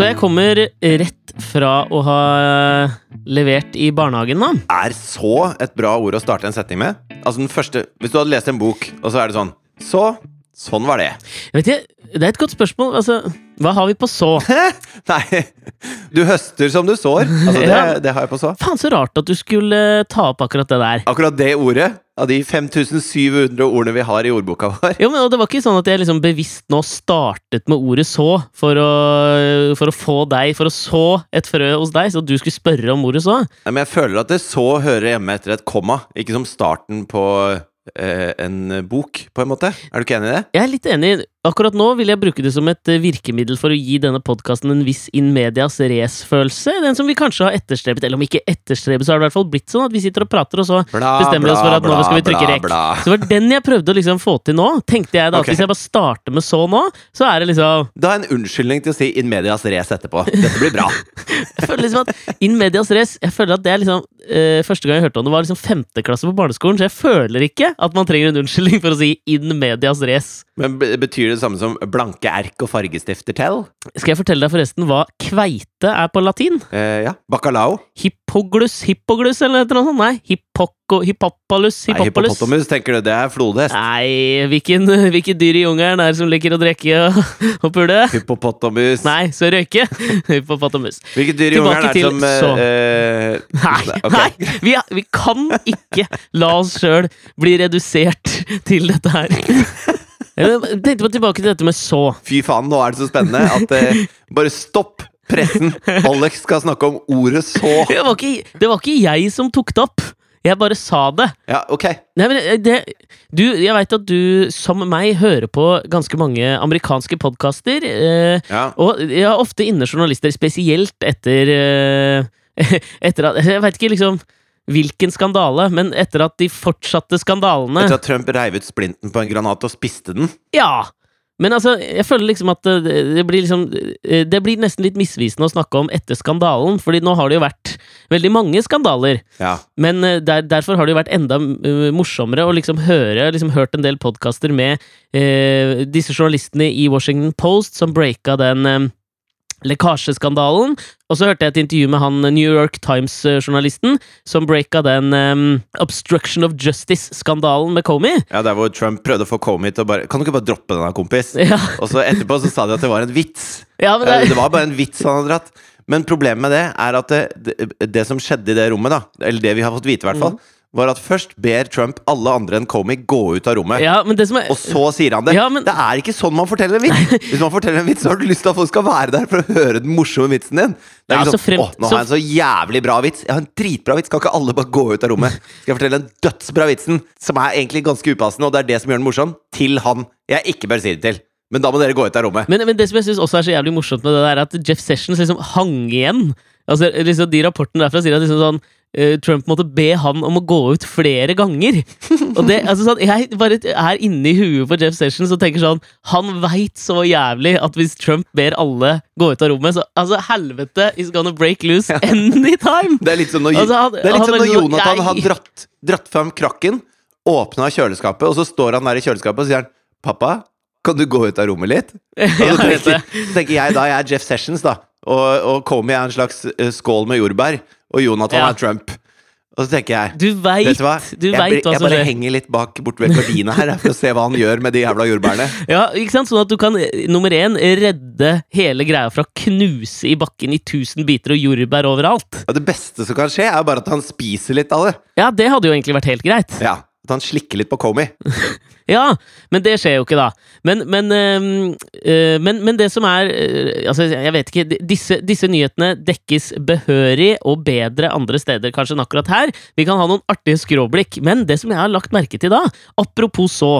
Så jeg kommer rett fra å ha levert i barnehagen, da. Er så et bra ord å starte en setning med? Altså den første Hvis du hadde lest en bok, og så er det sånn Så. Sånn var det. Jeg vet ikke, Det er et godt spørsmål. Altså, hva har vi på så? Nei, du høster som du sår. Altså, det, Ja. det har jeg på så. Faen, så rart at du skulle ta opp akkurat det der. Akkurat det ordet, av de 5700 ordene vi har i ordboka vår Jo, men Det var ikke sånn at jeg liksom bevisst nå startet med ordet 'så' for å, for å få deg For å så et frø hos deg, så du skulle spørre om ordet 'så'. Nei, Men jeg føler at det så hører hjemme etter et komma, ikke som starten på eh, en bok, på en måte. Er du ikke enig i det? Jeg er litt enig. Akkurat nå vil jeg bruke det som et eh, virkemiddel for å gi denne podkasten en viss in medias race-følelse. Den som vi kanskje har etterstrebet, eller om ikke etterstrebet, så har det i hvert fall blitt sånn at vi sitter og prater, og så Bla, bestemmer vi oss for at nå skal vi trykke bla, rekk. Så det var den jeg prøvde å liksom få til nå. Tenkte jeg da at Hvis jeg bare starter med så nå, så er det liksom Da er en unnskyldning til å si in medias race etterpå. Dette blir bra. Jeg føler liksom at in medias race Jeg føler at det er liksom eh, Første gang jeg hørte om det, var liksom femte klasse på barneskolen, så jeg føler ikke at man trenger en unnskyldning for å si in medias race. Men betyr det det samme som blanke erk og fargestifter til? Skal jeg fortelle deg forresten hva kveite er på latin? Eh, ja. Bacalao. Hippoglus, hippoglus, eller noe sånt? Nei, hippoko, hippopalus, Nei, hippopotamus, tenker du. Det er flodhest. Nei, hvilken, hvilket dyr i jungelen er det som liker å drikke og, og pule? Hippopotamus. Nei, så røyke. Hippopotamus. Hvilket dyr i jungelen er det som eh, Nei, okay. nei vi, vi kan ikke la oss sjøl bli redusert til dette her. Jeg tenkte på tilbake til dette med så. Fy faen, nå er det så spennende at eh, Bare stopp pressen! Alex skal snakke om ordet så. Det var ikke, det var ikke jeg som tok det opp. Jeg bare sa det. Ja, ok. Nei, men eh, det, du, jeg veit at du, som meg, hører på ganske mange amerikanske podkaster. Eh, Ja. og jeg har ofte inne journalister, spesielt etter eh, Etter at Jeg veit ikke liksom hvilken skandale, men etter at de fortsatte skandalene Etter at Trump reiv ut splinten på en granat og spiste den. Ja! Men altså, jeg føler liksom at det, det blir liksom eh, Det blir nesten litt misvisende å snakke om etter skandalen, fordi nå har det jo vært veldig mange skandaler. Ja. Men eh, der, derfor har det jo vært enda eh, morsommere å liksom høre liksom hørt en del podkaster med eh, disse journalistene i Washington Post som breaka den eh, lekkasjeskandalen. Og så hørte jeg et intervju med han New York Times-journalisten som breaka den um, Obstruction of Justice-skandalen med Comey. ja, Der hvor Trump prøvde å få Comey til å bare Kan du ikke bare droppe den, da, kompis? Ja, Og så etterpå så sa de at det var en vits. ja men Eh, det, Det var bare en vits han hadde dratt. Men problemet med det er at det, det, det som skjedde i det rommet, da, eller det vi har fått vite, i hvert fall, var at først ber Trump alle andre enn Comey gå ut av rommet. ja, men det som er Og så sier han det. Ja, men- Det er ikke sånn man forteller en vits! Hvis man forteller en vits, så har du lyst til at folk skal være der for å høre den morsomme vitsen din. Det er Ja, sånn, fremt- å, nå så- har jeg en så jævlig bra vits. Jeg har en dritbra vits. Kan ikke alle bare gå ut av rommet? Skal jeg fortelle den dødsbra vitsen, som er egentlig ganske upassende, og det er det som gjør den morsom, til han jeg ikke bør si det til. Men da må dere gå ut av rommet. Men, men det som jeg synes også er så jævlig morsomt med det der, er at Jeff Sessions liksom hang igjen. Altså, liksom De rapportene derfra sier at liksom sånn eh, Trump måtte be han om å gå ut flere ganger. Og det, altså sånn, Jeg bare er inni huet på Jeff Sessions og tenker sånn Han veit så jævlig at hvis Trump ber alle gå ut av rommet, så altså helvete is gonna break loose anytime! Det er litt som når, Altså, han- det er litt han som når Jonathan har dratt, dratt fram krakken, åpna kjøleskapet, og så står han der i kjøleskapet og sier han, 'Pappa, kan du gå ut av rommet litt?' Og så tenker, tenker jeg da, jeg er Jeff Sessions, da. Og, og Comey er en slags eh, skål med jordbær, og Jonathan Ja. er Trump. Og så tenker jeg Du veit Vet du hva? du jeg, vet hva jeg som bare henger litt bak borte ved gardina her for å se hva han gjør med de jævla jordbærene. Ja, ikke sant? Sånn at du kan, eh, nummer én, redde hele greia fra å knuse i bakken i tusen biter og jordbær overalt. Ja, det beste som kan skje, er bare at han spiser litt av det. Ja, det hadde jo egentlig vært helt greit. Ja, At han slikker litt på Comey. Ja, men det skjer jo ikke, da. Men, men, øh, øh, men, men det som er øh, Altså, jeg vet ikke. Disse, disse nyhetene dekkes behørig og bedre andre steder kanskje enn akkurat her. Vi kan ha noen artige skråblikk. Men det som jeg har lagt merke til da, apropos så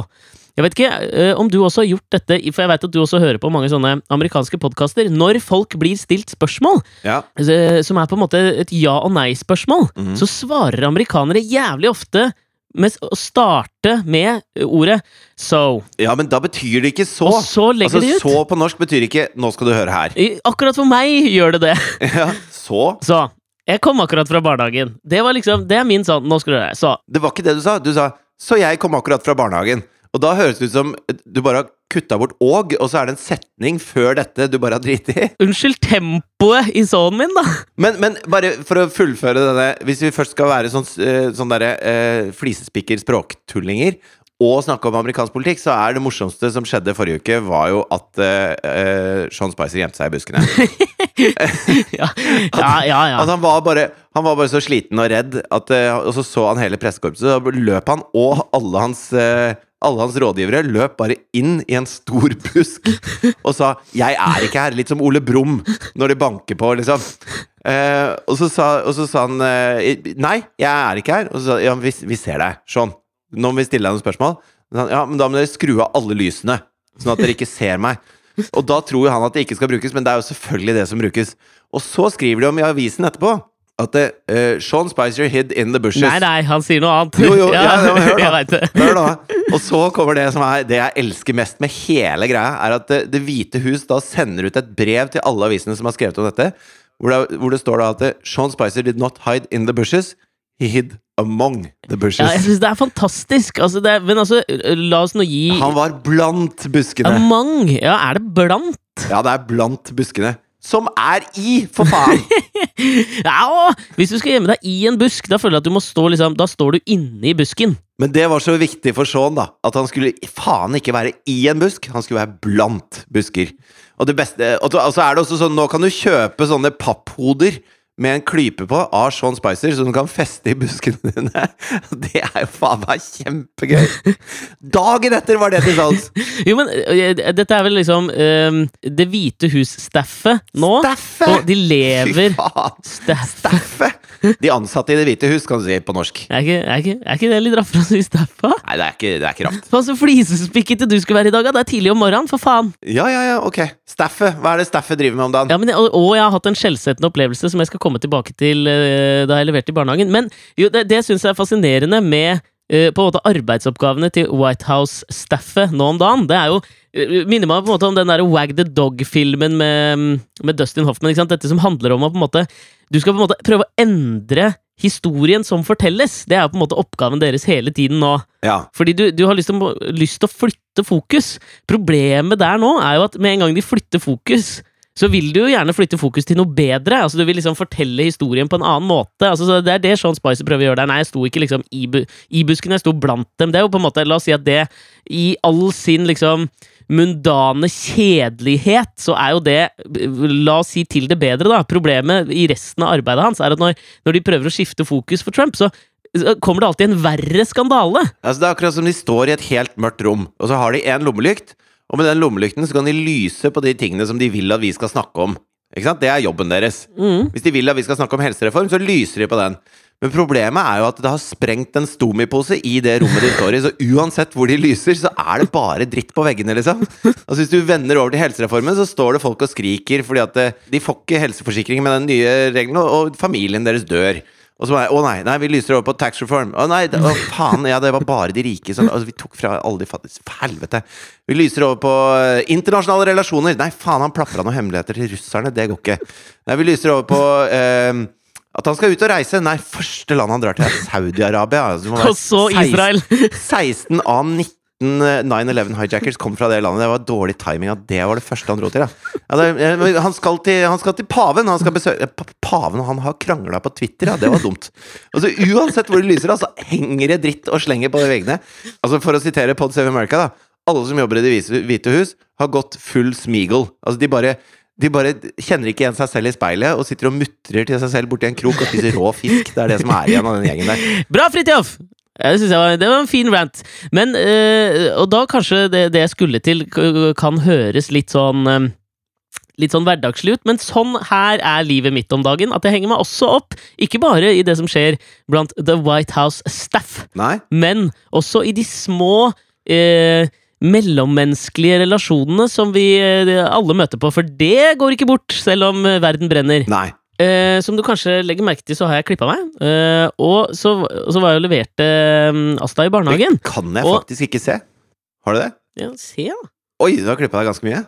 jeg vet ikke øh, om du også har gjort dette, for jeg vet at du også hører på mange sånne amerikanske podkaster. Når folk blir stilt spørsmål, Ja. eh, som er på en måte et ja- og nei-spørsmål, Mhm. så svarer amerikanere jævlig ofte med å starte med ordet 'so'. ja, men da betyr det ikke så. Og så legger altså, de ut. Så på norsk betyr ikke 'nå skal du høre her'. I- Akkurat for meg gjør det det. Ja, så Så jeg kom akkurat fra barnehagen. Det var liksom, det er min sånn Nå skal du høre. Så Det var ikke det du sa. Du sa 'så jeg kom akkurat fra barnehagen'. Og da høres det ut som du bare har kutta bort 'og', og så er det en setning før dette du bare har driti i. Unnskyld tempoet i sånn min, da! Men, men bare for å fullføre denne Hvis vi først skal være sånn, eh, sånn derre eh, flisespikker-språktullinger og snakke om amerikansk politikk, så er det morsomste som skjedde forrige uke, var jo at eh, eh Sean Spicer gjemte seg i buskene. ja, ja, ja. ja. Altså, han, var bare, han var bare så sliten og redd, at, eh, og så så han hele pressekorpset. så løp han, og alle hans eh, alle hans rådgivere løp bare inn i en stor busk og sa 'Jeg er ikke her', litt som Ole Brumm når de banker på, liksom. Eh, og, så sa, og, så sa, han eh, 'Nei, jeg er ikke her'. Og så sa ja, vi, vi ser deg, sånn. Nå må vi stille deg noen spørsmål. Ja, men da må dere skru av alle lysene, sånn at dere ikke ser meg. Og da tror han at det ikke skal brukes, men det er jo selvfølgelig det som brukes. Og så skriver de om i avisen etterpå at det, uh, Sean Spicer hid in the bushes. Nei, nei, han sier noe annet. Jo, jo, ja, ja, hør, da. hør da. Og så kommer det som er det jeg elsker mest med hele greia, er at Det, det hvite hus da sender ut et brev til alle avisene som har skrevet om dette, hvor det, hvor det står da at Sean Spicer did not hide in the bushes, he hid among the bushes. Ja, jeg synes det er fantastisk. Altså, det, men altså, la oss nå gi Han var blant buskene. Among? Ja, er det blant? Ja, det er blant buskene som er i, for faen! ja, hvis du skal gjemme deg i en busk, da føler jeg at du må stå liksom Da står du inne i busken. Men det var så viktig for Sean, da. At han skulle faen ikke være i en busk, han skulle være blant busker. Og det beste Og så er det også sånn, nå kan du kjøpe sånne papphoder med en klype på av Sean Spicer, som du kan feste i buskene dine. Det er jo faen meg kjempegøy! Dagen etter var det til salgs! Jo, men uh, dette er vel liksom um, Det hvite hus-staffet nå. Steffe? Og de lever Fy faen! Staffe! De ansatte i Det hvite hus, kan du si på norsk. Er ikke, er ikke, er ikke det litt raffere å si staffa? Nei, det er ikke, det er ikke raft. Faen, så flisespikkete du skulle være i dag, da! Det er tidlig om morgenen, for faen! Ja, ja, ja, ok. Staffet. Hva er det Staffet driver med om dagen? Ja, men, og, og jeg har hatt en skjellsettende opplevelse som jeg skal komme tilbake til uh, da jeg leverte i barnehagen. Men jo, det, det syns jeg er fascinerende med uh, på en måte arbeidsoppgavene til White House-staffet nå om dagen. Det er jo uh, minner meg på en måte om den der Wag the Dog-filmen med, med, Dustin Hoffman. Dette som handler om å på en måte Du skal på en måte prøve å endre historien som fortelles. Det er jo på en måte oppgaven deres hele tiden nå. Ja. Fordi du, du har lyst til, lyst til å flytte fokus. Problemet der nå er jo at med en gang de flytter fokus, så vil du jo gjerne flytte fokus til noe bedre. Altså Du vil liksom fortelle historien på en annen måte. Altså Det er det Sean Spicer prøver å gjøre der. Nei, jeg sto ikke liksom i, bu i busken, jeg sto blant dem. Det er jo på en måte, La oss si at det i all sin liksom mundane kjedelighet, så er jo det La oss si til det bedre, da. Problemet i resten av arbeidet hans er at når, når de prøver å skifte fokus for Trump, så kommer det alltid en verre skandale. Altså Det er akkurat som de står i et helt mørkt rom, og så har de én lommelykt. Og med den lommelykten så kan de lyse på de tingene som de vil at vi skal snakke om. Ikke sant? Det er jobben deres. Mm. Hvis de vil at vi skal snakke om helsereform, så lyser de på den. Men problemet er jo at det har sprengt en Stomi-pose i det rommet de står i. Så uansett hvor de lyser, så er det bare dritt på veggene, liksom. Altså Hvis du vender over til helsereformen, så står det folk og skriker fordi at eh, de får ikke helseforsikring med den nye regelen, og familien deres dør. Og så var jeg, å nei, nei, vi lyser over på tax reform. Å nei, å faen, ja, det var bare de rike som altså, Vi tok fra alle de fattige. Helvete. Vi lyser over på uh, internasjonale relasjoner. Nei, faen, han plapra noen hemmeligheter til russerne. Det går ikke. Nei, vi lyser over på uh, at han skal ut og reise. Nei, første land han drar til, er Saudi-Arabia. Altså, og så Israel! 16 av 19 9-11 hijackers kom fra det landet. Det var dårlig timing det var det første han dro til. Ja, eh, han, skal til han skal til paven! Han skal besøke Paven han har krangla på Twitter, ja. Det var dumt. Altså, uansett hvor det lyser, altså, henger det dritt og slenger på de veggene. Altså, for å sitere Pod Save America, da. Alle som jobber i Det hvite hus, har gått full smeagle. Altså, de bare de bare kjenner ikke igjen seg selv i speilet og sitter og mutrer til seg selv borti en krok og spiser rå fisk. Det er det som er igjen av den gjengen der. Bra, Fridtjof! Ja, det, var, det var en fin rant. Men, øh, og da kanskje det, det, jeg skulle til, kan høres litt sånn øh, Litt sånn hverdagslig ut, men sånn her er livet mitt om dagen. At jeg henger meg også opp, ikke bare i det som skjer blant The White House staff, Nei. men også i de små øh, mellommenneskelige relasjonene som vi alle møter på. For det går ikke bort, selv om verden brenner. Nei. Eh, som du kanskje legger merke til, så har jeg klippa meg. Eh, og så, så, var jeg og leverte um, Asta i barnehagen. Det kan jeg og, faktisk ikke se. Har du det? Ja, se da. Oi, du har klippa deg ganske mye.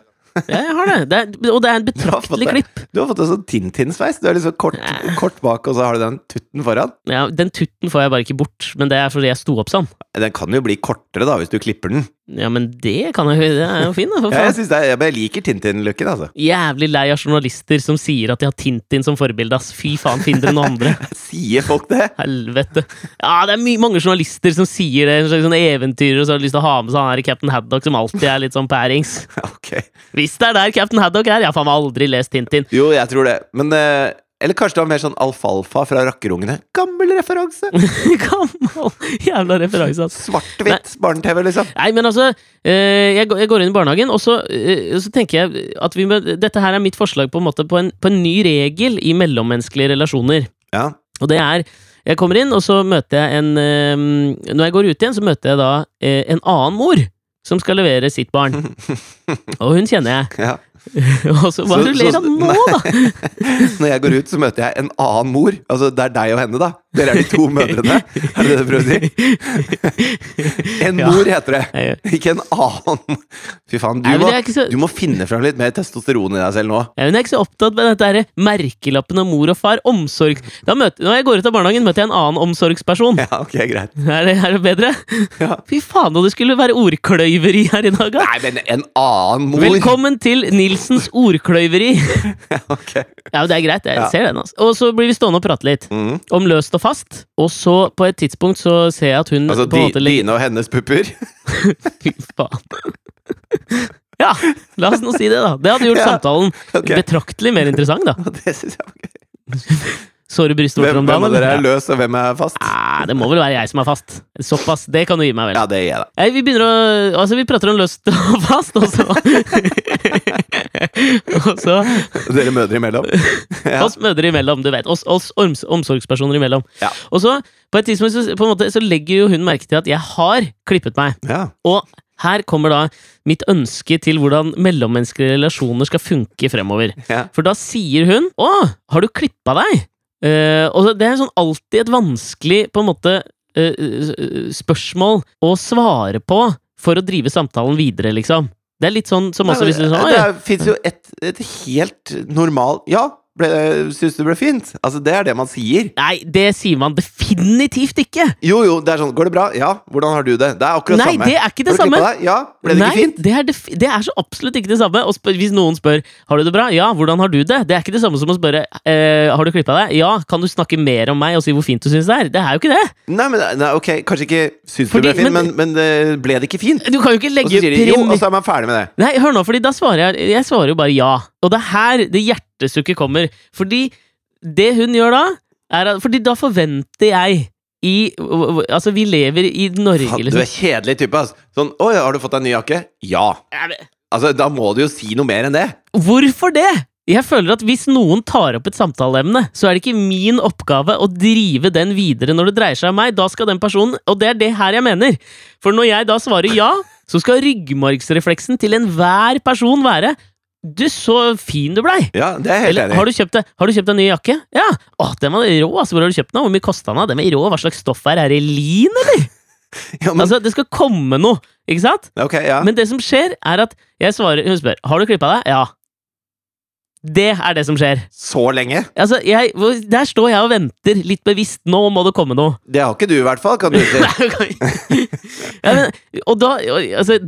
ja, jeg har det. det er, og det er en betraktelig klipp. Du har fått en sånn Tintin-sveis. Du er liksom kort, kort, bak, og så har du den tutten foran. Ja, Den tutten får jeg bare ikke bort, men det er fordi jeg sto opp sånn. Den kan jo bli kortere, da, hvis du klipper den. Ja, men det kan jeg Det er jo fin, da, for Ja, jeg, det jeg liker Tintin-looken, altså. Jævlig lei av journalister som sier at de har Tintin som forbilde, ass. Fy faen, finn dere noen andre. Sier folk det? Helvete. Ja, det er mange journalister som sier det. En slags sånn eventyrer, så har lyst til å ha med seg han her Captain Haddock, som alltid er litt sånn pærings. Ok. Hvis det er der Captain Haddock er! Jeg har faen meg aldri lest Tintin. Jo, jeg tror det. Men eh, Eller kanskje det var mer sånn alfalfa fra Rakkerungene. Gammel referanse! Gammel jævla referanse. Svart-hvitt barne-TV, liksom. Nei, men altså eh, jeg, går- inn i barnehagen, og så, eh, så tenker jeg at vi må, Dette her er mitt forslag på en måte på en, på en ny regel i mellommenneskelige relasjoner. Ja. Og det er Jeg kommer inn, og så møter jeg en eh, Når jeg går ut igjen, så møter jeg da en annen mor som skal levere sitt barn. Og hun kjenner jeg. ja. Og så hva er det du ler av nå, da? Når jeg går ut, så møter jeg en annen mor. Altså, det er deg og henne, da. Dere er de to mødrene. Er det det du prøver å si? En mor heter det, ikke en annen. Fy faen, du Nei, må, så- du må finne fram litt mer testosteron i deg selv nå. jeg er ikke så opptatt med dette her merkelappen av mor og far. Omsorg. Møter, når jeg går ut av barnehagen, møter jeg en annen omsorgsperson. Ja, ok, greit. Er det, er det bedre? Ja. Fy faen, og det skulle være ordkløyveri her i dag, da! Nei, men en annen mor! Velkommen til Nilsens ordkløyveri! Ja, ok. Ja, men Det er greit, jeg Ja. ser den. altså. Og så blir vi stående og prate litt Mm. om løst og fast. Og så, på et tidspunkt, så ser jeg at hun Altså på en måte legger dine og hennes pupper. Fy faen. Ja, la oss nå si det, da. Det hadde gjort Ja, samtalen ok. betraktelig mer interessant, da. Det synes jeg var gøy. Såre brystvorter Hvem, om hvem dagen. av dere er løs, og hvem er fast? Ah, det må vel være jeg som er fast. Såpass. Det kan du gi meg, vel. Ja, det gir jeg da. Nei, vi begynner å Altså, vi prater om løst og fast, og så Og så Dere mødre imellom. Ja. Oss mødre imellom, du vet. Oss, oss orms, omsorgspersoner imellom. Ja. Og så, på et tidspunkt, så, måte, så legger jo hun merke til at jeg har klippet meg. ja. Og her kommer da mitt ønske til hvordan mellommenneskelige relasjoner skal funke fremover. Ja. For da sier hun 'Å, har du klippa deg?' Eh, og det er sånn alltid et vanskelig på en måte eh, spørsmål å svare på for å drive samtalen videre, liksom. Det er litt sånn som også hvis du sånn, det det fins jo et, et helt normal Ja, ble, syns du det ble fint? Altså, det er det man sier. Nei, det sier man definitivt ikke! Jo, jo, det er sånn Går det bra? Ja. Hvordan har du det? Det er akkurat Nei, samme. det er ikke det samme. Ja. Ble det Nei, ikke fint? Det er, det er så absolutt ikke det samme. Og hvis noen spør har du det bra, ja, hvordan har du det? Det er ikke det samme som å spørre eh, har du klippa deg. Ja, kan du snakke mer om meg og si hvor fint du syns det er? Det er jo ikke det. Nei, men nei, ok, kanskje ikke syns Fordi- det ble fint, men- men, men det ble det ikke fint? Du kan jo ikke Og så legge sier de jo, og så er man ferdig med det. Nei, hør nå, fordi da svarer jeg Jeg svarer jo bare ja. Og det er her det hjertesukket kommer. Fordi det hun gjør da, er at Fordi da forventer jeg i Altså, vi lever i Norge, Faen, du liksom. er kjedelig type, ass. Sånn Å har du fått deg ny jakke? Ja. Ja, Altså, da må du jo si noe mer enn det. Hvorfor det? Jeg føler at hvis noen tar opp et samtaleemne, så er det ikke min oppgave å drive den videre når det dreier seg om meg. Da skal den personen Og det er det her jeg mener. For når jeg da svarer ja, så skal ryggmargsrefleksen til enhver person være Du, så fin du blei! Ja, det er helt Eller enig har du kjøpt, har du kjøpt en ny jakke? Ja! Å, den var rå, altså. Hvor har du kjøpt den? Hvor mye kosta den? Den var rå, hva slags stoff er det? Er det lin, eller? Ja, men, Altså, det skal komme noe, ikke sant? ok, ja. Men det som skjer, er at jeg svarer Hun spør har du klippa deg. Ja. Det er det som skjer. Så lenge? Altså, jeg, Der står jeg og venter, litt bevisst. Nå må det komme noe. Det har ikke du, i hvert fall. Kan du si. ja, men, og da altså,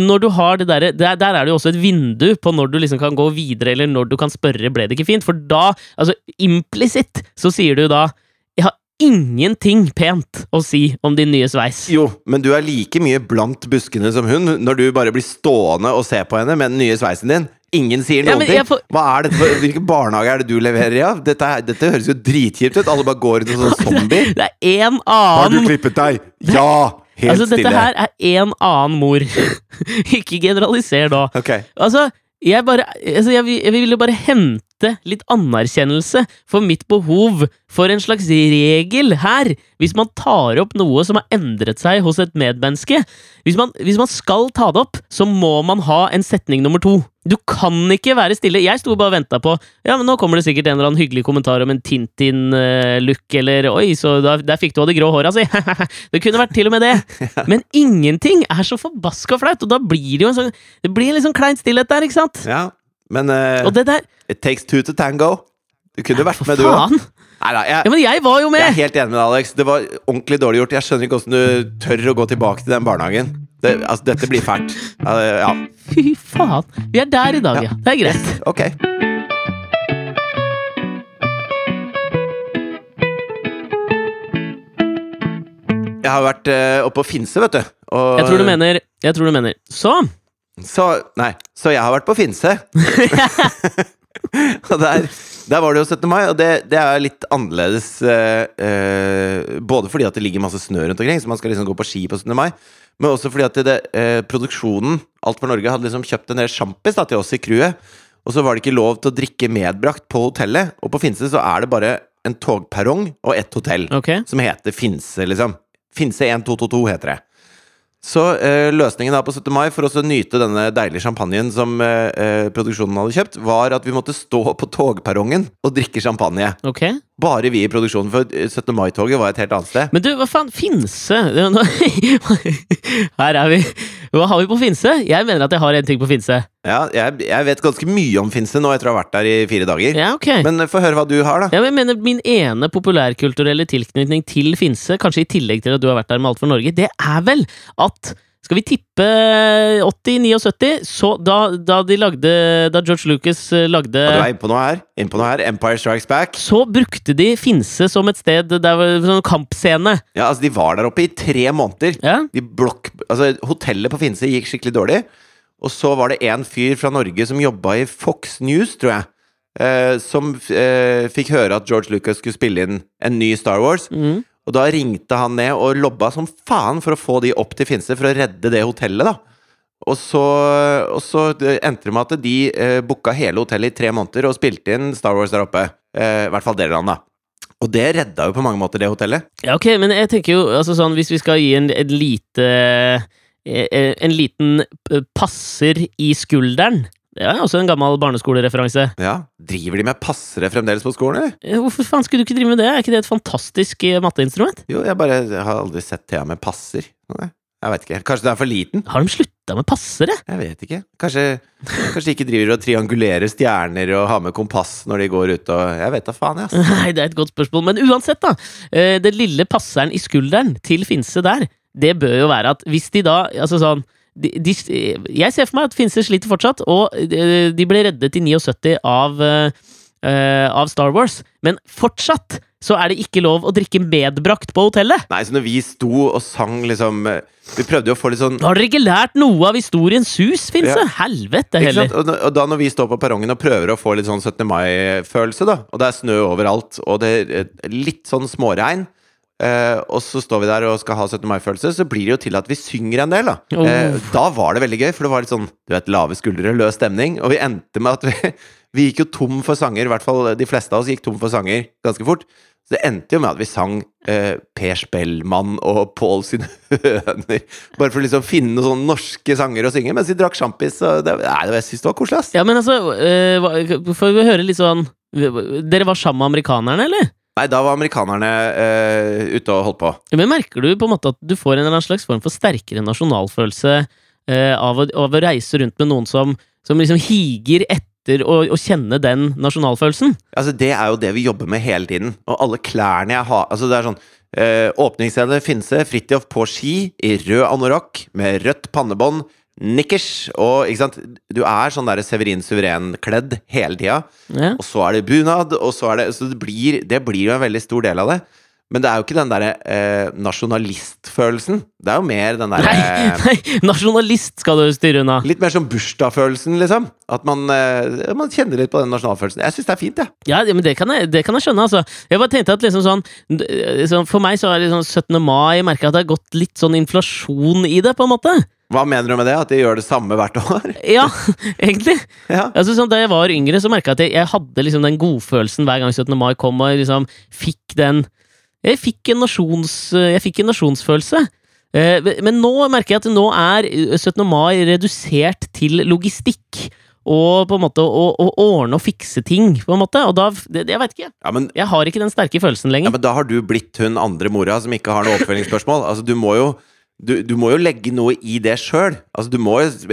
Når du har det derre der, der er det jo også et vindu på når du liksom kan gå videre, eller når du kan spørre 'ble det ikke fint'? For da, altså implisitt, så sier du da 'jeg har ingenting pent å si om din nye sveis'. Jo, men du er like mye blant buskene som hun når du bare blir stående og se på henne med den nye sveisen din. Ingen sier Ja, noen ja, ting. får- Hva er dette for, Hvilken barnehage er det du leverer i? Ja? Dette, dette høres jo dritkjipt ut. Alle bare går ut som zombier. Det er en annen Har du klippet deg? Ja! Helt Altså, stille. dette her er én annen mor. ikke generaliser nå. Okay. Altså, jeg bare altså, jeg, jeg ville bare hente litt anerkjennelse for mitt behov for en slags regel her. Hvis man tar opp noe som har endret seg hos et medmenneske. Hvis man, hvis man skal ta det opp, så må man ha en setning nummer to. Du kan ikke være stille. Jeg sto bare og venta på Ja, men nå kommer det sikkert en eller annen hyggelig kommentar om en Tintin-look, eller Oi, så der, der fikk du av de grå håra si. det kunne vært til og med det. Men ingenting er så forbaska flaut, og da blir det jo en sånn Det blir en litt sånn klein stillhet der, ikke sant? Ja, men uh, Og det der It takes two to tango. Du kunne vært med, du òg. Ja, men jeg var jo med! jeg er helt enig med deg, Alex. Det var ordentlig dårlig gjort. Jeg skjønner ikke åssen du tør å gå tilbake til den barnehagen. Det, altså, dette blir fælt. Ja. Fy faen. Vi er der i dag, ja. Det er greit. ok. Jeg har vært eh, oppe på Finse, vet du. Og, Jeg tror du mener Jeg tror du mener Så, Så, nei, så jeg har vært på Finse. der, der var det jo 17. mai, og det, det er litt annerledes eh, eh, Både fordi at det ligger masse snø rundt omkring, så man skal liksom gå på ski på 17. mai, men også fordi at det, eh, produksjonen, Alt for Norge, hadde liksom kjøpt en del sjampis til oss i crewet. Og så var det ikke lov til å drikke medbrakt på hotellet. Og på Finse så er det bare en togperrong og ett hotell okay. som heter Finse, liksom. Finse 1222 heter det. Så eh, løsningen da på 17. mai for oss å nyte denne deilige champagnen som eh, eh, produksjonen hadde kjøpt, var at vi måtte stå på togperrongen og drikke champagne. Okay. Bare vi i produksjonen, for eh, 17. mai-toget var et helt annet sted. Men du, hva faen? Finse? Er Her er vi. Hva har vi på Finse? Jeg mener at jeg har en ting på Finse. Ja, jeg, jeg vet ganske mye om Finse nå etter å ha vært der i fire dager. Ja, ok. Men eh, få høre hva du har, da. Ja, men jeg mener Min ene populærkulturelle tilknytning til Finse, kanskje i tillegg til at du har vært der med Alt for Norge, det er vel at skal vi tippe 80-79, så da, da de lagde Da George Lucas eh, lagde Og du er inne på noe her. Inn på noe her. Empire Strikes Back. så brukte de Finse som et sted der var sånn kampscene. Ja, altså De var der oppe i tre måneder. Ja? De blokk, altså Hotellet på Finse gikk skikkelig dårlig. Og så var det en fyr fra Norge som jobba i Fox News, tror jeg. Eh, som eh, fikk høre at George Lucas skulle spille inn en ny Star Wars. Mm. Og da ringte han ned og lobba som faen for å få de opp til Finse for å redde det hotellet, da. Og så, og så endte det med at de eh, booka hele hotellet i tre måneder og spilte inn Star Wars der oppe. Eh, I hvert fall deler han, da. Og det redda jo på mange måter det hotellet. Ja, ok, men jeg tenker jo altså sånn Hvis vi skal gi en, en lite eh, En liten eh, passer i skulderen Det er også en gammel barneskolereferanse. Ja, Driver de med passere fremdeles på skolen, eller? Eh, Hvorfor faen skulle du ikke drive med det? Er ikke det et fantastisk eh, matteinstrument? Jo, jeg bare jeg har aldri sett Thea med passer. Nei, Jeg vet ikke. Kanskje du er for liten? Har de slutta med passere? Jeg vet ikke. Kanskje, kanskje de ikke driver og triangulerer stjerner og har med kompass når de går ut og Jeg vet da faen, jeg. Nei, det er et godt spørsmål. Men uansett, da. eh, Den lille passeren i skulderen til Finse der, det bør jo være at hvis de da Altså sånn de, de, Jeg ser for meg at Finse sliter fortsatt, og de ble reddet i 79 av, eh, av Star Wars. Men fortsatt så er det ikke lov å drikke medbrakt på hotellet! Nei, så når vi sto og sang liksom eh, Vi prøvde jo å få litt sånn Har dere ikke lært noe av historiens sus, Finse? Ja. Helvete heller. Og, da- når vi står på perrongen og prøver å få litt sånn 17. mai-følelse, da, og det er snø overalt, og det er litt sånn småregn, eh, og så står vi der og skal ha 17. mai-følelse, så blir det jo til at vi synger en del, da. Oh. uh, da var det veldig gøy, for det var litt sånn du vet, lave skuldre, løs stemning, og vi endte med at vi, vi gikk jo tom for sanger, i hvert fall de fleste av oss gikk tom for sanger ganske fort. Så det endte jo med at vi sang uh, Per Spellmann og Pål sine høner. Bare for å liksom finne noen sånne norske sanger å synge mens vi drakk sjampis. det- Nei, det- jeg synes det var koselig, ass. Ja, men altså, får vi høre litt sånn Dere var sammen med amerikanerne, eller? Nei, da var amerikanerne uh, ute og holdt på. Men merker du på en måte at du får en eller annen slags form for sterkere nasjonalfølelse uh, av, å, av å reise rundt med noen som, som liksom higer etter å, å kjenne den nasjonalfølelsen? Altså, det er jo det vi jobber med hele tiden. Og alle klærne jeg har Altså, det er sånn uh, Åpningsscene Finse, Fridtjof på ski i rød anorakk med rødt pannebånd, nikkers og Ikke sant? Du er sånn der Severin Suveren-kledd hele tida. Ja. Og så er det bunad, og så er det Så det blir, det blir jo en veldig stor del av det. Men det er jo ikke den derre eh, nasjonalistfølelsen. Det er jo mer den derre Nei, nei, nasjonalist skal du styre unna! Litt mer som bursdagsfølelsen, liksom. At man, eh, man kjenner litt på den nasjonalfølelsen. Jeg syns det er fint, jeg. Ja, ja, men det kan, jeg, det kan jeg skjønne, altså. Jeg bare tenkte at liksom sånn d- sånn, For meg så er det sånn 17. mai merka at det har gått litt sånn inflasjon i det, på en måte. Hva mener du med det? At de gjør det samme hvert år? Ja, egentlig. ja. Altså, sånn, da jeg var yngre, så merka jeg at jeg, jeg hadde liksom den godfølelsen hver gang 17. mai kom, og jeg liksom fikk den Jeg fikk en, nasjons, jeg fikk en nasjonsfølelse. Eh, men nå merker jeg at nå er 17. mai redusert til logistikk. Og på en måte å, å ordne og fikse ting, på en måte. Og da det, Jeg veit ikke. Ja, men, Jeg har ikke den sterke følelsen lenger. ja, men da har du blitt hun andre mora som ikke har noe oppfølgingsspørsmål. Altså, du må jo du, du må jo legge noe i det sjøl. Altså, du,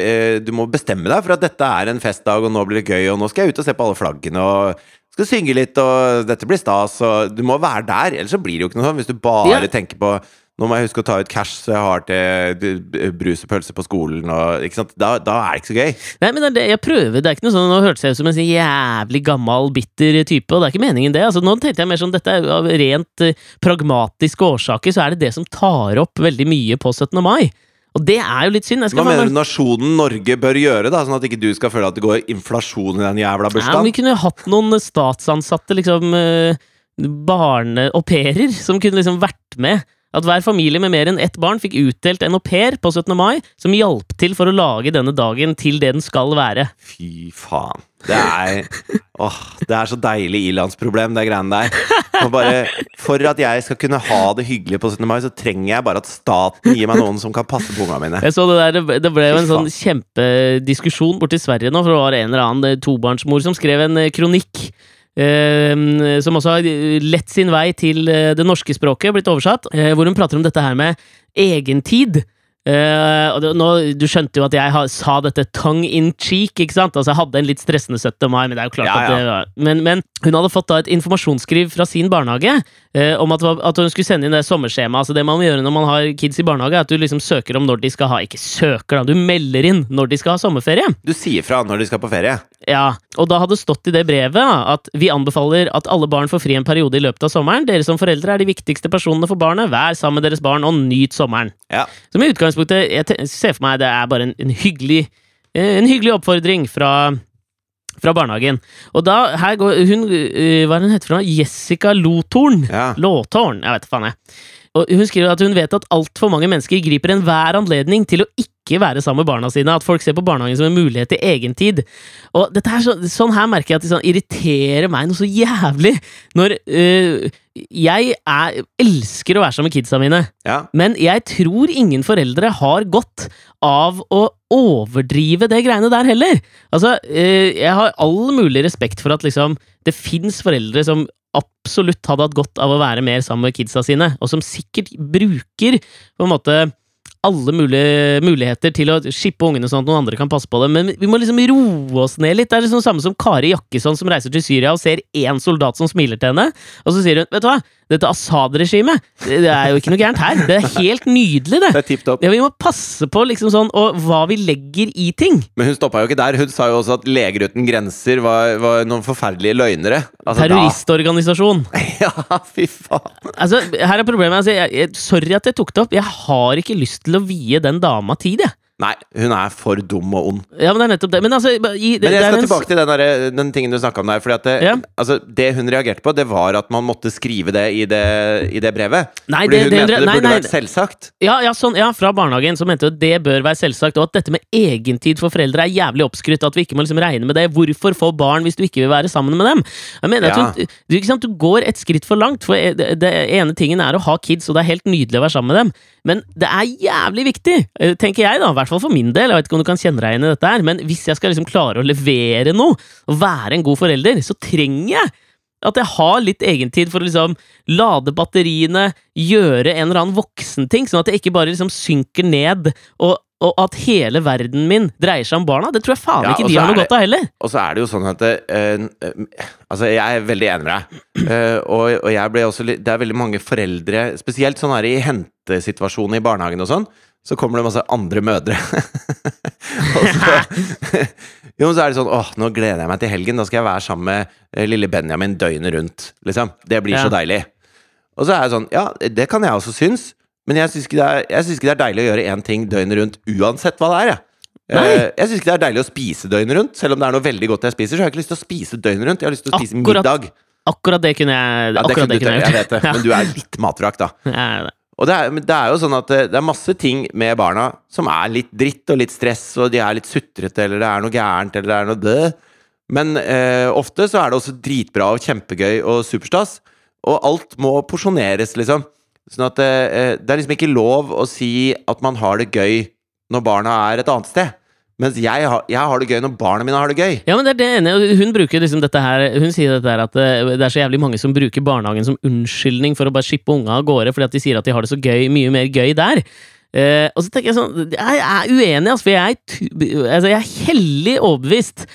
eh, du må bestemme deg for at dette er en festdag, og nå blir det gøy, og nå skal jeg ut og se på alle flaggene, og skal synge litt, og dette blir stas, og Du må være der, ellers så blir det jo ikke noe sånn. Hvis du bare Ja. tenker på nå må jeg huske å ta ut cash, så jeg har til brus og pølse på skolen. Og? Da, da er det ikke så gøy. Nei, men det, er det, jeg prøver, det er ikke noe sånn, Nå hørtes jeg ut som en sånn jævlig gammel, bitter type, og det er ikke meningen det. Altså, nå tenkte jeg mer sånn, dette er av rent eh, pragmatiske årsaker, så er det det som tar opp veldig mye på 17. mai. Og det er jo litt synd. Hva mener du nasjonen Norge bør gjøre, da? Sånn at ikke du skal føle at det går inflasjon i den jævla Ja, bursdagen? vi kunne hatt noen statsansatte, liksom eh, pairer, som kunne liksom vært med. At hver familie med mer enn ett barn fikk utdelt en au pair på 17. mai, som hjalp til for å lage denne dagen til det den skal være. Fy faen. Det er Åh, det er så deilig ilandsproblem, det greiene der. Og bare, for at jeg skal kunne ha det hyggelig på 17. mai, så trenger jeg bare at staten gir meg noen som kan passe på ungene mine. Jeg så Det der, det- ble jo en sånn kjempediskusjon borti Sverige nå, for det var en eller annen eh, tobarnsmor som skrev en eh, kronikk. Eh, som også har lett sin vei til eh, det norske språket, blitt oversatt, eh, hvor hun prater om dette her med egentid. Og det, nå, du skjønte jo at jeg ha, sa dette tongue in cheek, ikke sant? Altså, jeg hadde en litt stressende 17. mai, men det er jo klart Ja, at det var men, men hun hadde fått da et informasjonsskriv fra sin barnehage uh, om at, at hun skulle sende inn det sommerskjemaet. Altså, det man må gjøre når man har kids i barnehage, er at du liksom søker om når de skal ha Ikke søker, da, du melder inn når de skal ha sommerferie. Du sier fra når de skal på ferie. Ja, og da hadde stått i det brevet at vi anbefaler at alle barn får fri en periode i løpet av sommeren. Dere som foreldre er de viktigste personene for barnet. Vær sammen med deres barn og nyt sommeren. Ja. Som i utgangspunktet Jeg ser for meg det er bare en, en hyggelig eh, En hyggelig oppfordring fra fra barnehagen. Og da, her går hun eh, Hva er hun heter for noe? Jessica Lothorn. Ja. Låtårn, jeg vet da faen jeg. Og hun skriver at hun vet at altfor mange mennesker griper enhver anledning til å ikke være sammen med barna sine. At folk ser på barnehagen som en mulighet til egentid. Og dette her, så, sånn her merker jeg at det sånn irriterer meg noe så jævlig. Når øh, jeg er, elsker å være sammen med kidsa mine, Ja. men jeg tror ingen foreldre har godt av å overdrive det greiene der heller. Altså, øh, jeg har all mulig respekt for at liksom det fins foreldre som absolutt hadde hatt godt av å være mer sammen med kidsa sine, og som sikkert bruker på en måte alle mulige muligheter til å shippe ungene sånn at noen andre kan passe på dem, men vi må liksom roe oss ned litt. Det er liksom samme som Kari Jakkesson som reiser til Syria og ser én soldat som smiler til henne, og så sier hun vet du hva, dette Assad-regimet, det er jo ikke noe gærent her. Det er helt nydelig, det. Det er. Ja, vi må passe på liksom sånn, og hva vi legger i ting. Men hun stoppa jo ikke der. Hun sa jo også at Leger uten grenser var, var noen forferdelige løgnere. Altså, Terroristorganisasjon. Ja, fy faen. Altså, her er problemet. Altså, jeg, jeg, sorry at jeg tok det opp. Jeg har ikke lyst til å vie den dama tid, jeg. Nei, hun er for dum og ond. Ja, men det er nettopp det. Men altså, i, Men jeg skal en- tilbake til den, der, den tingen du snakka om der. Fordi at det, Ja. altså, det hun reagerte på, det var at man måtte skrive det i det, i det brevet. Nei, Fordi det- hun det- mente det nei, burde nei. vært selvsagt. Ja, ja, sånn, ja, fra barnehagen så mente hun at det bør være selvsagt, og at dette med egentid for foreldre er jævlig oppskrytt, at vi ikke må liksom regne med det. Hvorfor få barn hvis du ikke vil være sammen med dem? Jeg mener at hun, du, sant, du går et skritt for langt, for det, ene tingen er å ha kids, og det er helt nydelig å være sammen med dem, men det er jævlig viktig, eh, tenker jeg da, hvert fall for min del, jeg vet ikke om du kan kjenne deg igjen i dette her, men hvis jeg skal liksom klare å levere noe, og være en god forelder, så trenger jeg at jeg har litt egentid for å liksom lade batteriene, gjøre en eller annen voksenting, sånn at jeg ikke bare liksom synker ned, og, og at hele verden min dreier seg om barna. Det tror jeg faen Ja, ikke de har noe det- godt av heller. Og så er det jo sånn at eh, Altså, jeg er veldig enig med deg. Uh, og, og jeg ble også Det er veldig mange foreldre, spesielt sånn her i hentesituasjonen i barnehagen og sånn, så kommer det masse andre mødre. og så, jo, så er det sånn Åh, nå gleder jeg meg til helgen. Da skal jeg være sammen med eh, lille Benjamin døgnet rundt. Liksom. Det blir så deilig. Og så er det sånn Ja, det kan jeg også synes. Men jeg syns ikke, ikke det er deilig å gjøre én ting døgnet rundt uansett hva det er. Jeg. Nei. Eh, Jeg syns ikke det er deilig å spise døgnet rundt. Selv om det er noe veldig godt jeg spiser, så har jeg ikke lyst til å spise døgnet rundt. Jeg har lyst til å spise Akkurat middag. Akkurat det kunne jeg Ja, det akkurat kunne det kunne jeg jeg vet det, gjort. men du er litt matvrak, da. Ja, det. Og det er, det er jo sånn at det, det er masse ting med barna som er litt dritt og litt stress, og de er litt sutrete, eller det er noe gærent, eller det er noe død. Men eh, ofte så er det også dritbra og kjempegøy og superstas, og alt må porsjoneres, liksom. Sånn at eh, det er liksom ikke lov å si at man har det gøy når barna er et annet sted. Mens jeg har, jeg har det gøy når barna mine har det gøy. Ja, men det er det ene. Hun bruker liksom dette her Hun sier dette her at eh, det er så jævlig mange som bruker barnehagen som unnskyldning for å bare shippe unga av gårde fordi at de sier at de har det så gøy, mye mer gøy der. Eh, og så tenker jeg sånn Jeg er uenig, altså, for jeg, er altså, er hellig overbevist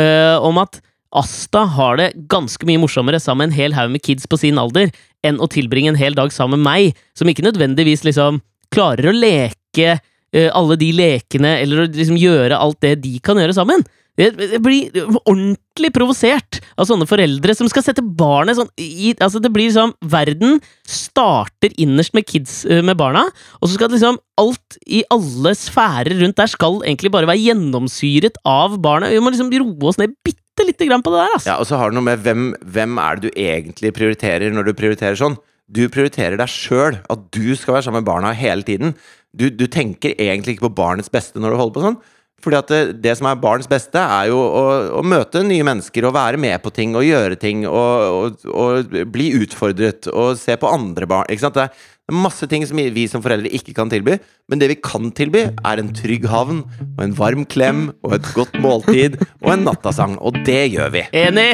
eh, om at Asta har det ganske mye morsommere sammen med en hel haug med kids på sin alder enn å tilbringe en hel dag sammen med meg, som ikke nødvendigvis liksom klarer å leke alle de lekene, eller liksom gjøre alt det de kan gjøre sammen. Jeg blir ordentlig provosert av sånne foreldre som skal sette barnet sånn i Altså, det blir liksom Verden starter innerst med kids eh, med barna, og så skal liksom alt i alle sfærer rundt der skal egentlig bare være gjennomsyret av barnet. Vi må liksom roe oss ned bitte lite grann på det der, altså. Ja, og så har det noe med hvem, hvem er det du egentlig prioriterer når du prioriterer sånn? Du prioriterer deg sjøl, at du skal være sammen med barna hele tiden. Du, du tenker egentlig ikke på barnets beste når du holder på sånn. Fordi at det, det som er barns beste, er jo å, å møte nye mennesker og være med på ting og gjøre ting og, og, og bli utfordret og se på andre barn. Ikke sant? Det er masse ting som vi som foreldre ikke kan tilby, men det vi kan tilby, er en trygg havn og en varm klem og et godt måltid og en nattasang. Og det gjør vi. Enig!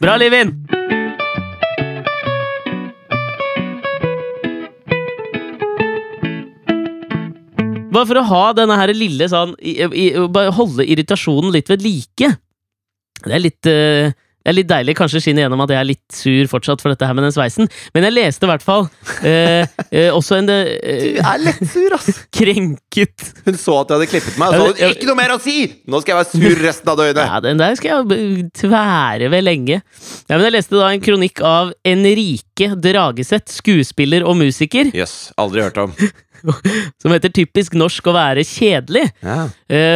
Bra, Livin! Bare for å ha denne her lille sånn i, i, Bare holde irritasjonen litt ved like. Det er litt uh, det er litt deilig, kanskje skinne gjennom at jeg er litt sur fortsatt for dette her med den sveisen, men jeg leste i hvert fall eh, eh, også en eh, Du er lett sur, ass! krenket Hun så at jeg hadde klippet meg, og så 'ikke noe mer å si'! Nå skal jeg være sur resten av døgnet! Ja, den der skal jeg tvære ved lenge. Ja, men jeg leste da en kronikk av Enrike Drageseth, skuespiller og musiker, Jøss, aldri hørt om. som heter 'Typisk norsk å være kjedelig'. Ja.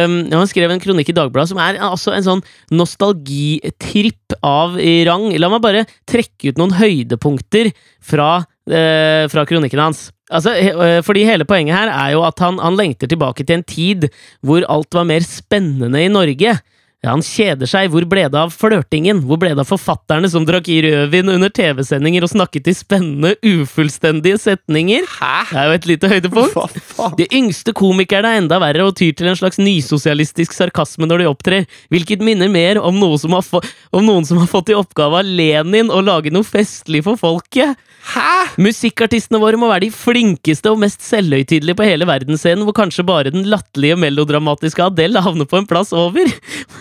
Um, han skrev en kronikk i Dagbladet som er altså en sånn nostalgitripp av i rang. La meg bare trekke ut noen høydepunkter fra, uh, fra kronikken hans. Altså, he, eh, fordi Hele poenget her er jo at han, han lengter tilbake til en tid hvor alt var mer spennende i Norge. Ja, han kjeder seg. Hvor ble det av flørtingen? Hvor ble det av forfatterne som drakk i rødvin under TV-sendinger og snakket i spennende, ufullstendige setninger? Hæ? Det er jo et lite høydepunkt. De yngste komikerne er enda verre og tyr til en slags nysosialistisk sarkasme når de opptrer, hvilket minner mer om, noe som har om noen som har fått i oppgave av Lenin å lage noe festlig for folket. Hæ? Musikkartistene våre må være de flinkeste og mest selvhøytidelige på hele verdensscenen, hvor kanskje bare den latterlige melodramatiske Adele havner på en plass over.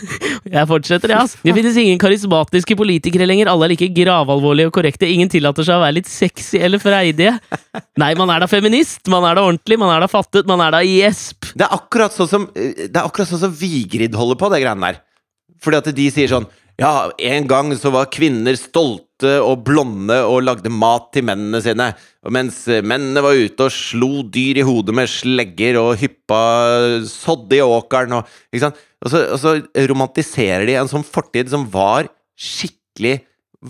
Jeg fortsetter, ja. Det finnes ingen karismatiske politikere lenger. Alle er like gravalvorlige og korrekte. Ingen tillater seg å være litt sexy eller freidige. Nei, man er da feminist, man er da ordentlig, man er da fattet, man er da gjesp. Det er akkurat sånn som Det er akkurat sånn som Vigrid holder på, det greiene der. Fordi at de sier sånn Ja, en gang så var kvinner stolte og blonde og lagde mat til mennene sine. Og mens mennene var ute og slo dyr i hodet med slegger og hyppa sådde i åkeren og Ikke sant? Og så, og så romantiserer de en sånn fortid som var skikkelig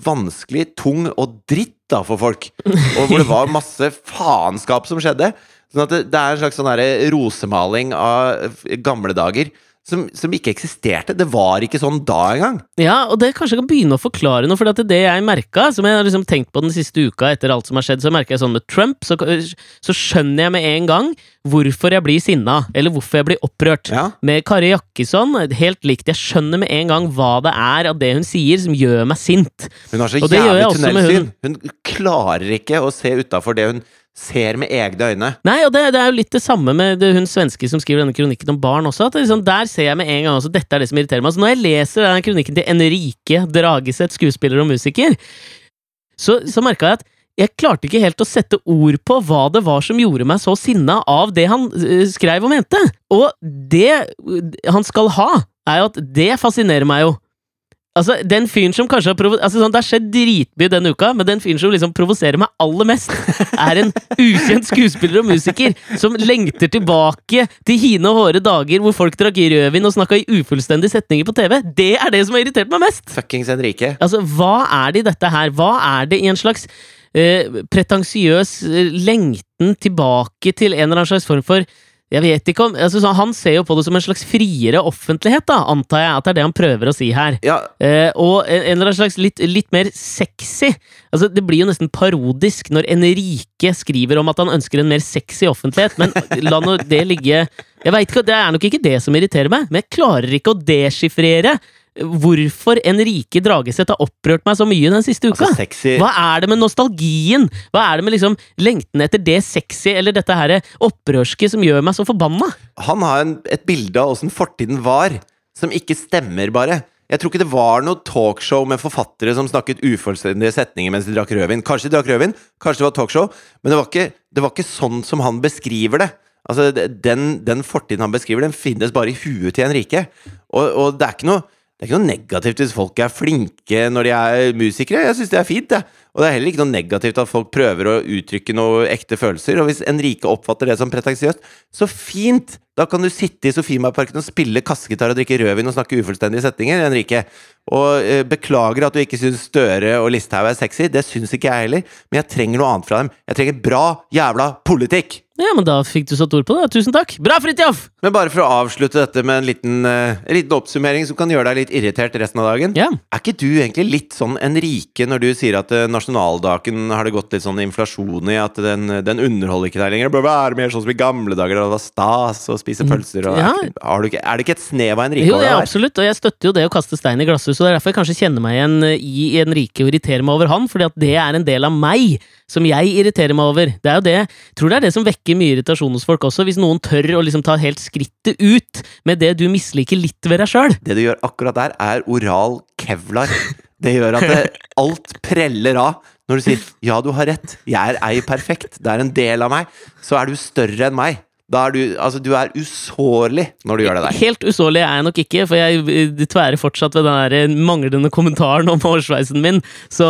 vanskelig, tung og dritt da for folk. Og hvor det var masse faenskap som skjedde. Sånn at det, det er en slags sånn rosemaling av gamle dager som, som ikke eksisterte. Det var ikke sånn da engang. Ja, og det kanskje jeg kan begynne å forklare noe, for det, det jeg merka, som jeg har liksom tenkt på den siste uka etter alt som har skjedd, så merker jeg sånn med Trump, så, så skjønner jeg med en gang hvorfor jeg blir sinna, eller hvorfor jeg blir opprørt. Ja. Med Kari Jakkesson, helt likt. Jeg skjønner med en gang hva det er av det hun sier, som gjør meg sint. Hun har så jævlig tunnelsyn! Hun. Hun klarer ikke å se utafor det hun ser med egne øyne. Nei, og det, det er jo litt det samme med det, hun svenske som skriver denne kronikken om barn også. At liksom, der ser jeg med en gang også dette er det som irriterer meg. Så når jeg leser denne kronikken til Enrique Drageseth, skuespiller og musiker, så, så merka jeg at jeg klarte ikke helt å sette ord på hva det var som gjorde meg så sinna av det han eh, skrev og mente. Og det han skal ha, er jo at det fascinerer meg jo. Altså, den fyren som kanskje har provo... Altså, sånn, det har skjedd dritmye denne uka, men den fyren som liksom provoserer meg aller mest, er en ukjent skuespiller og musiker som lengter tilbake til hine og håre dager hvor folk drakk rødvin og snakka i ufullstendige setninger på TV. Det er det som har irritert meg mest! Fuckings Henrike. Altså, hva er det i dette her? Hva er det i en slags uh, pretensiøs uh, lengten tilbake til en eller annen slags form for jeg vet ikke om, altså, Han ser jo på det som en slags friere offentlighet, da, antar jeg at det er det han prøver å si her. Ja, Eh, og en, eller annen slags litt, litt mer sexy. Altså, det blir jo nesten parodisk når Enrique skriver om at han ønsker en mer sexy offentlighet, men la nå det ligge Jeg vet ikke, Det er nok ikke det som irriterer meg, men jeg klarer ikke å deschiffrere hvorfor en rike dragesett har opprørt meg så mye den siste uka. altså Hva er det med nostalgien? Hva er det med liksom lengten etter det sexy, eller dette her opprørske som gjør meg så forbanna? Han har en, et bilde av åssen fortiden var, som ikke stemmer, bare. Jeg tror ikke det var noe talkshow med forfattere som snakket ufullstendige setninger mens de drakk rødvin. Kanskje de drakk rødvin, kanskje det var talkshow, men det var ikke, det var ikke sånn som han beskriver det. Altså, den, den fortiden han beskriver, den finnes bare i huet til Enrique. Og, og det er ikke noe det er ikke noe negativt hvis folk er flinke når de er musikere. Jeg syns det er fint. det. Og det er heller ikke noe negativt at folk prøver å uttrykke noe ekte følelser. Og hvis Enrique oppfatter det som pretensiøst, så fint! Da kan du sitte i Sofiemarparken og spille kassegitar og drikke rødvin og snakke ufullstendige setninger, Enrique. Og eh, beklager at du ikke syns Støre og Listhaug er sexy. Det syns ikke jeg heller. Men jeg trenger noe annet fra dem. Jeg trenger bra jævla politikk! Ja, men da fikk du satt ord på det. Tusen takk. Bra, Fridtjof! Men bare for å avslutte dette med en liten, eh, liten oppsummering som kan gjøre deg litt irritert resten av dagen. Ja. Er ikke du egentlig litt sånn Enrique når du sier at eh, nasjonaldagen har det gått litt sånn inflasjon i, at den, den underholder ikke deg lenger? Det bør være mer sånn som i gamle dager, da det var stas å spise pølser og Ja. er, ikke- er det ikke et snev av en Jo, over det er absolutt, og jeg støtter jo det å kaste stein i glasshuset, og det er derfor jeg kanskje kjenner meg igjen i i rike og irriterer meg over han, fordi at det er en del av meg som jeg irriterer meg over. Det er jo det, jeg tror det er det som vekker mye irritasjon hos folk også, hvis noen tør å liksom ta helt skrittet ut med det du misliker litt ved deg sjøl. Det du gjør akkurat der, er oral kevlar. Det gjør at det, alt preller av. Når du sier 'ja, du har rett, jeg er ei perfekt', det er en del av meg, så er du større enn meg. Da er du, altså, du er usårlig når du gjør det der. Helt usårlig er jeg nok ikke, for jeg eh, tværer fortsatt ved den der manglende kommentaren om hårsveisen min. Så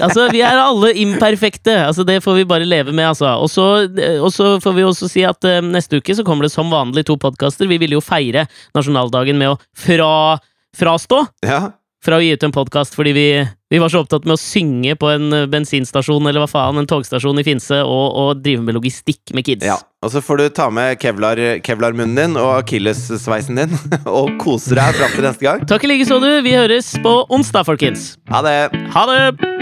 altså, vi er alle imperfekte. Altså, det får vi bare leve med, altså. Og så, eh, og så får vi også si at uh, neste uke så kommer det som vanlig to podkaster. Vi ville jo feire nasjonaldagen med å fra, frastå Ja, fra å gi ut en podkast fordi vi, vi var så opptatt med å synge på en eh, bensinstasjon eller hva faen, en togstasjon i Finse, og, og drive med logistikk med kids. ja. Og så får du ta med kevlar, kevlarmunnen din og akillessveisen din og kose deg fram til neste gang. Takk i like så, du. Vi høres på onsdag, folkens. Ha det! Ha det!